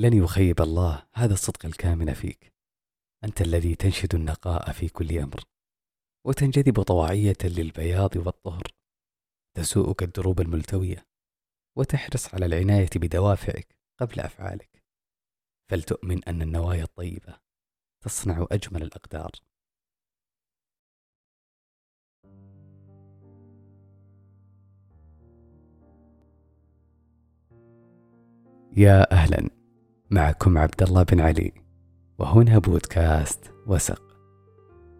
لن يخيب الله هذا الصدق الكامن فيك. أنت الذي تنشد النقاء في كل أمر وتنجذب طواعية للبياض والطهر. تسوءك الدروب الملتوية وتحرص على العناية بدوافعك قبل أفعالك. فلتؤمن أن النوايا الطيبة تصنع أجمل الأقدار. يا أهلا. معكم عبد الله بن علي وهنا بودكاست وسق.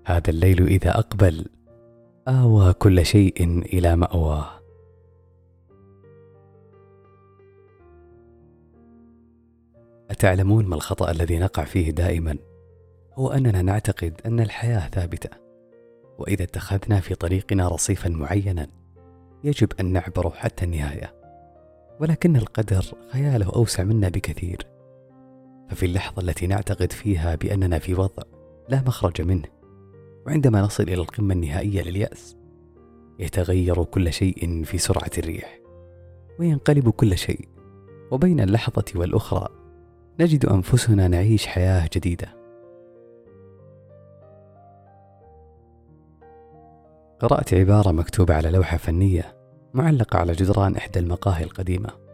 هذا الليل إذا أقبل آوى كل شيء إلى مأواه. أتعلمون ما الخطأ الذي نقع فيه دائما؟ هو أننا نعتقد أن الحياة ثابتة وإذا اتخذنا في طريقنا رصيفا معينا يجب أن نعبره حتى النهاية. ولكن القدر خياله أوسع منا بكثير. ففي اللحظة التي نعتقد فيها بأننا في وضع لا مخرج منه وعندما نصل إلى القمة النهائية لليأس يتغير كل شيء في سرعة الريح وينقلب كل شيء وبين اللحظة والأخرى نجد أنفسنا نعيش حياة جديدة. قرأت عبارة مكتوبة على لوحة فنية معلقة على جدران إحدى المقاهي القديمة.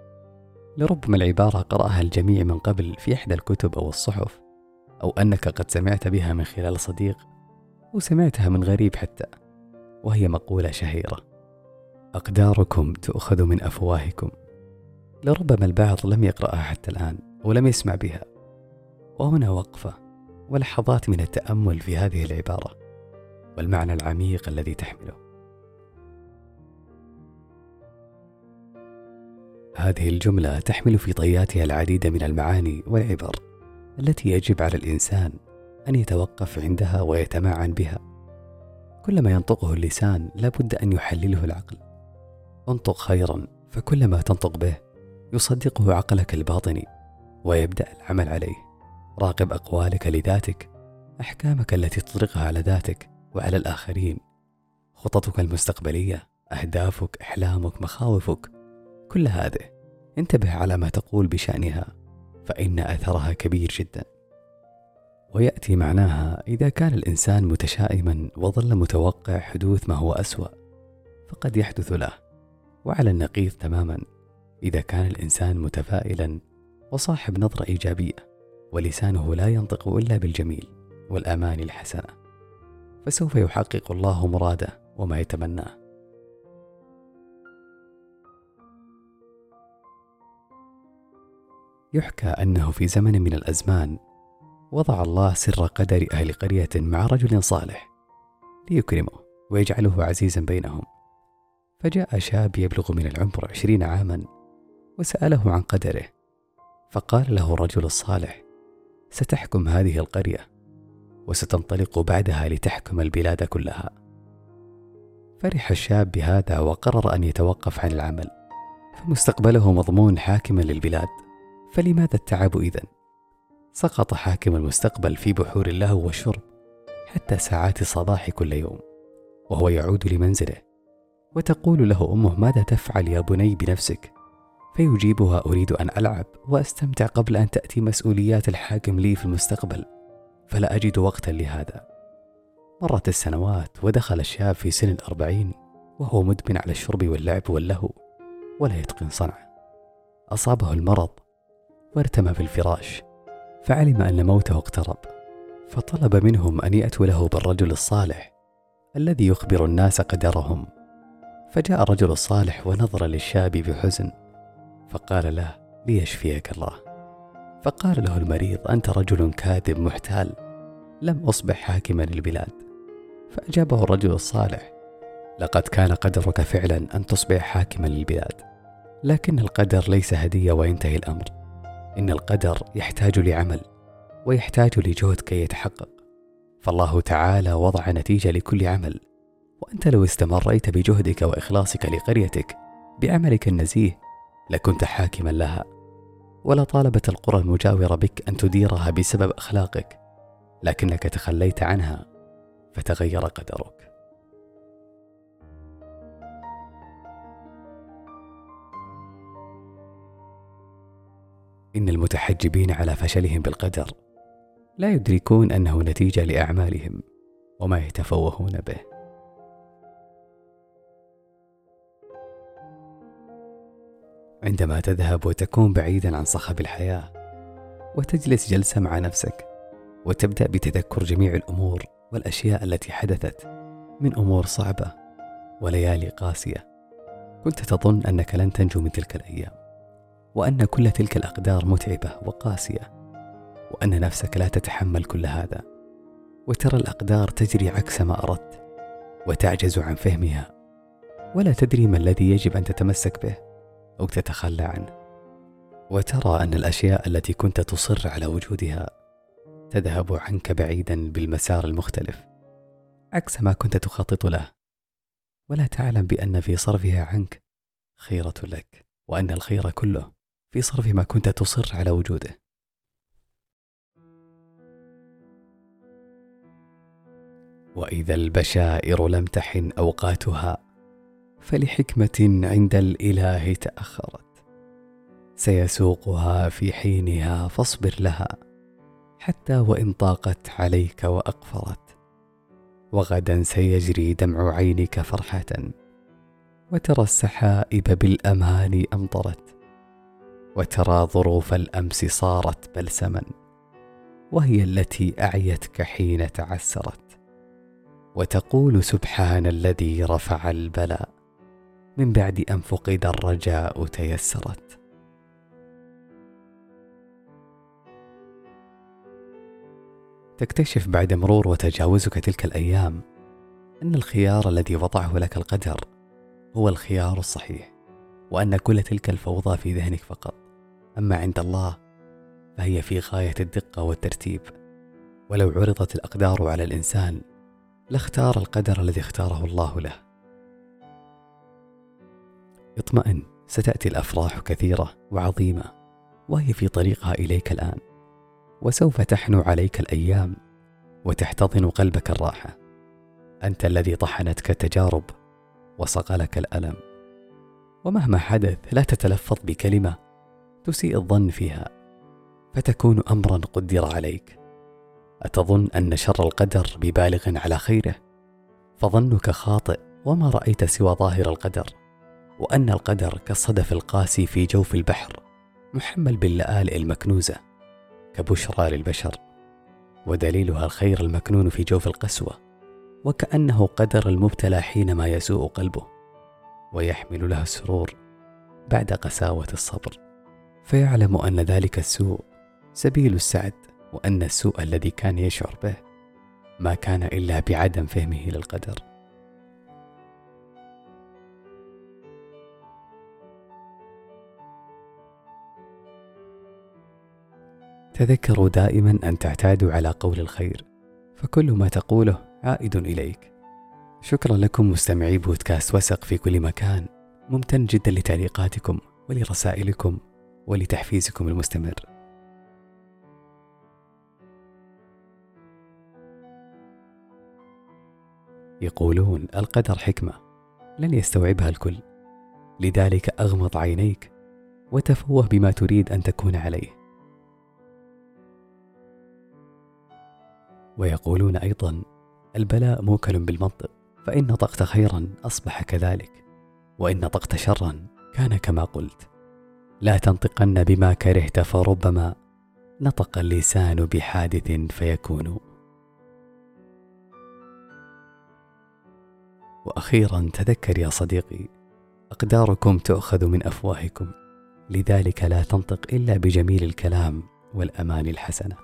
لربما العبارة قرأها الجميع من قبل في إحدى الكتب أو الصحف أو أنك قد سمعت بها من خلال صديق أو سمعتها من غريب حتى وهي مقولة شهيرة. أقداركم تؤخذ من أفواهكم. لربما البعض لم يقرأها حتى الآن ولم يسمع بها. وهنا وقفة ولحظات من التأمل في هذه العبارة والمعنى العميق الذي تحمله. هذه الجملة تحمل في طياتها العديد من المعاني والعبر التي يجب على الإنسان أن يتوقف عندها ويتمعن بها. كلما ينطقه اللسان لابد أن يحلله العقل. انطق خيرا فكلما تنطق به يصدقه عقلك الباطني ويبدأ العمل عليه. راقب أقوالك لذاتك أحكامك التي تطلقها على ذاتك وعلى الآخرين. خططك المستقبلية أهدافك أحلامك مخاوفك كل هذه. انتبه على ما تقول بشأنها فإن أثرها كبير جدا. ويأتي معناها إذا كان الإنسان متشائما وظل متوقع حدوث ما هو أسوأ فقد يحدث له. وعلى النقيض تماما إذا كان الإنسان متفائلا وصاحب نظرة إيجابية ولسانه لا ينطق إلا بالجميل والأمان الحسنة. فسوف يحقق الله مراده وما يتمناه. يحكى أنه في زمن من الأزمان وضع الله سر قدر أهل قرية مع رجل صالح ليكرمه ويجعله عزيزا بينهم. فجاء شاب يبلغ من العمر عشرين عاما وسأله عن قدره فقال له الرجل الصالح ستحكم هذه القرية وستنطلق بعدها لتحكم البلاد كلها. فرح الشاب بهذا وقرر أن يتوقف عن العمل فمستقبله مضمون حاكما للبلاد. فلماذا التعب إذن؟ سقط حاكم المستقبل في بحور اللهو والشرب حتى ساعات الصباح كل يوم وهو يعود لمنزله وتقول له أمه ماذا تفعل يا بني بنفسك؟ فيجيبها أريد أن ألعب وأستمتع قبل أن تأتي مسؤوليات الحاكم لي في المستقبل فلا أجد وقتا لهذا مرت السنوات ودخل الشاب في سن الأربعين وهو مدمن على الشرب واللعب واللهو ولا يتقن صنعه أصابه المرض وارتمى في الفراش فعلم أن موته اقترب فطلب منهم أن يأتوا له بالرجل الصالح الذي يخبر الناس قدرهم. فجاء الرجل الصالح ونظر للشاب بحزن فقال له ليشفيك الله. فقال له المريض أنت رجل كاذب محتال لم أصبح حاكما للبلاد. فأجابه الرجل الصالح لقد كان قدرك فعلا أن تصبح حاكما للبلاد لكن القدر ليس هدية وينتهي الأمر. إن القدر يحتاج لعمل ويحتاج لجهد كي يتحقق. فالله تعالى وضع نتيجة لكل عمل. وأنت لو استمريت بجهدك وإخلاصك لقريتك بعملك النزيه لكنت حاكما لها. ولا طالبت القرى المجاورة بك أن تديرها بسبب أخلاقك لكنك تخليت عنها فتغير قدرك. إن المتحجبين على فشلهم بالقدر لا يدركون أنه نتيجة لأعمالهم وما يتفوهون به. عندما تذهب وتكون بعيدا عن صخب الحياة وتجلس جلسة مع نفسك وتبدأ بتذكر جميع الأمور والأشياء التي حدثت من أمور صعبة وليالي قاسية كنت تظن أنك لن تنجو من تلك الأيام. وأن كل تلك الأقدار متعبة وقاسية وأن نفسك لا تتحمل كل هذا. وترى الأقدار تجري عكس ما أردت وتعجز عن فهمها. ولا تدري ما الذي يجب أن تتمسك به أو تتخلى عنه. وترى أن الأشياء التي كنت تصر على وجودها تذهب عنك بعيدا بالمسار المختلف عكس ما كنت تخطط له. ولا تعلم بأن في صرفها عنك خيرة لك وأن الخير كله في صرف ما كنت تصر على وجوده. وإذا البشائر لم تحن أوقاتها فلحكمة عند الإله تأخرت. سيسوقها في حينها فاصبر لها حتى وإن طاقت عليك وأقفرت. وغدا سيجري دمع عينك فرحه وترى السحائب بالأمان أمطرت. وترى ظروف الأمس صارت بلسما وهي التي أعيتك حين تعسرت. وتقول سبحان الذي رفع البلاء من بعد أن فقد الرجاء تيسرت. تكتشف بعد مرور وتجاوزك تلك الأيام أن الخيار الذي وضعه لك القدر هو الخيار الصحيح وأن كل تلك الفوضى في ذهنك فقط. أما عند الله فهي في غاية الدقة والترتيب. ولو عرضت الأقدار على الإنسان لاختار القدر الذي اختاره الله له. اطمئن ستأتي الأفراح كثيرة وعظيمة وهي في طريقها إليك الآن. وسوف تحنو عليك الأيام وتحتضن قلبك الراحة. أنت الذي طحنتك التجارب وصقلك الألم. ومهما حدث لا تتلفظ بكلمة تسيء الظن فيها فتكون امرا قدر عليك. أتظن أن شر القدر ببالغ على خيره؟ فظنك خاطئ وما رأيت سوى ظاهر القدر وأن القدر كالصدف القاسي في جوف البحر محمل باللآلئ المكنوزة كبشرى للبشر. ودليلها الخير المكنون في جوف القسوة وكأنه قدر المبتلى حينما يسوء قلبه ويحمل له السرور بعد قساوة الصبر. فيعلم أن ذلك السوء سبيل السعد وأن السوء الذي كان يشعر به ما كان إلا بعدم فهمه للقدر. تذكروا دائما أن تعتادوا على قول الخير فكل ما تقوله عائد إليك. شكرا لكم مستمعي بودكاست وسق في كل مكان. ممتن جدا لتعليقاتكم ولرسائلكم. ولتحفيزكم المستمر. يقولون القدر حكمة لن يستوعبها الكل. لذلك أغمض عينيك وتفوه بما تريد أن تكون عليه. ويقولون أيضا البلاء موكل بالمنطق فإن نطقت خيرا أصبح كذلك وإن نطقت شرا كان كما قلت. لا تنطقن بما كرهت فربما نطق اللسان بحادث فيكون. وأخيرا تذكر يا صديقي أقداركم تؤخذ من أفواهكم لذلك لا تنطق إلا بجميل الكلام والأمان الحسنة.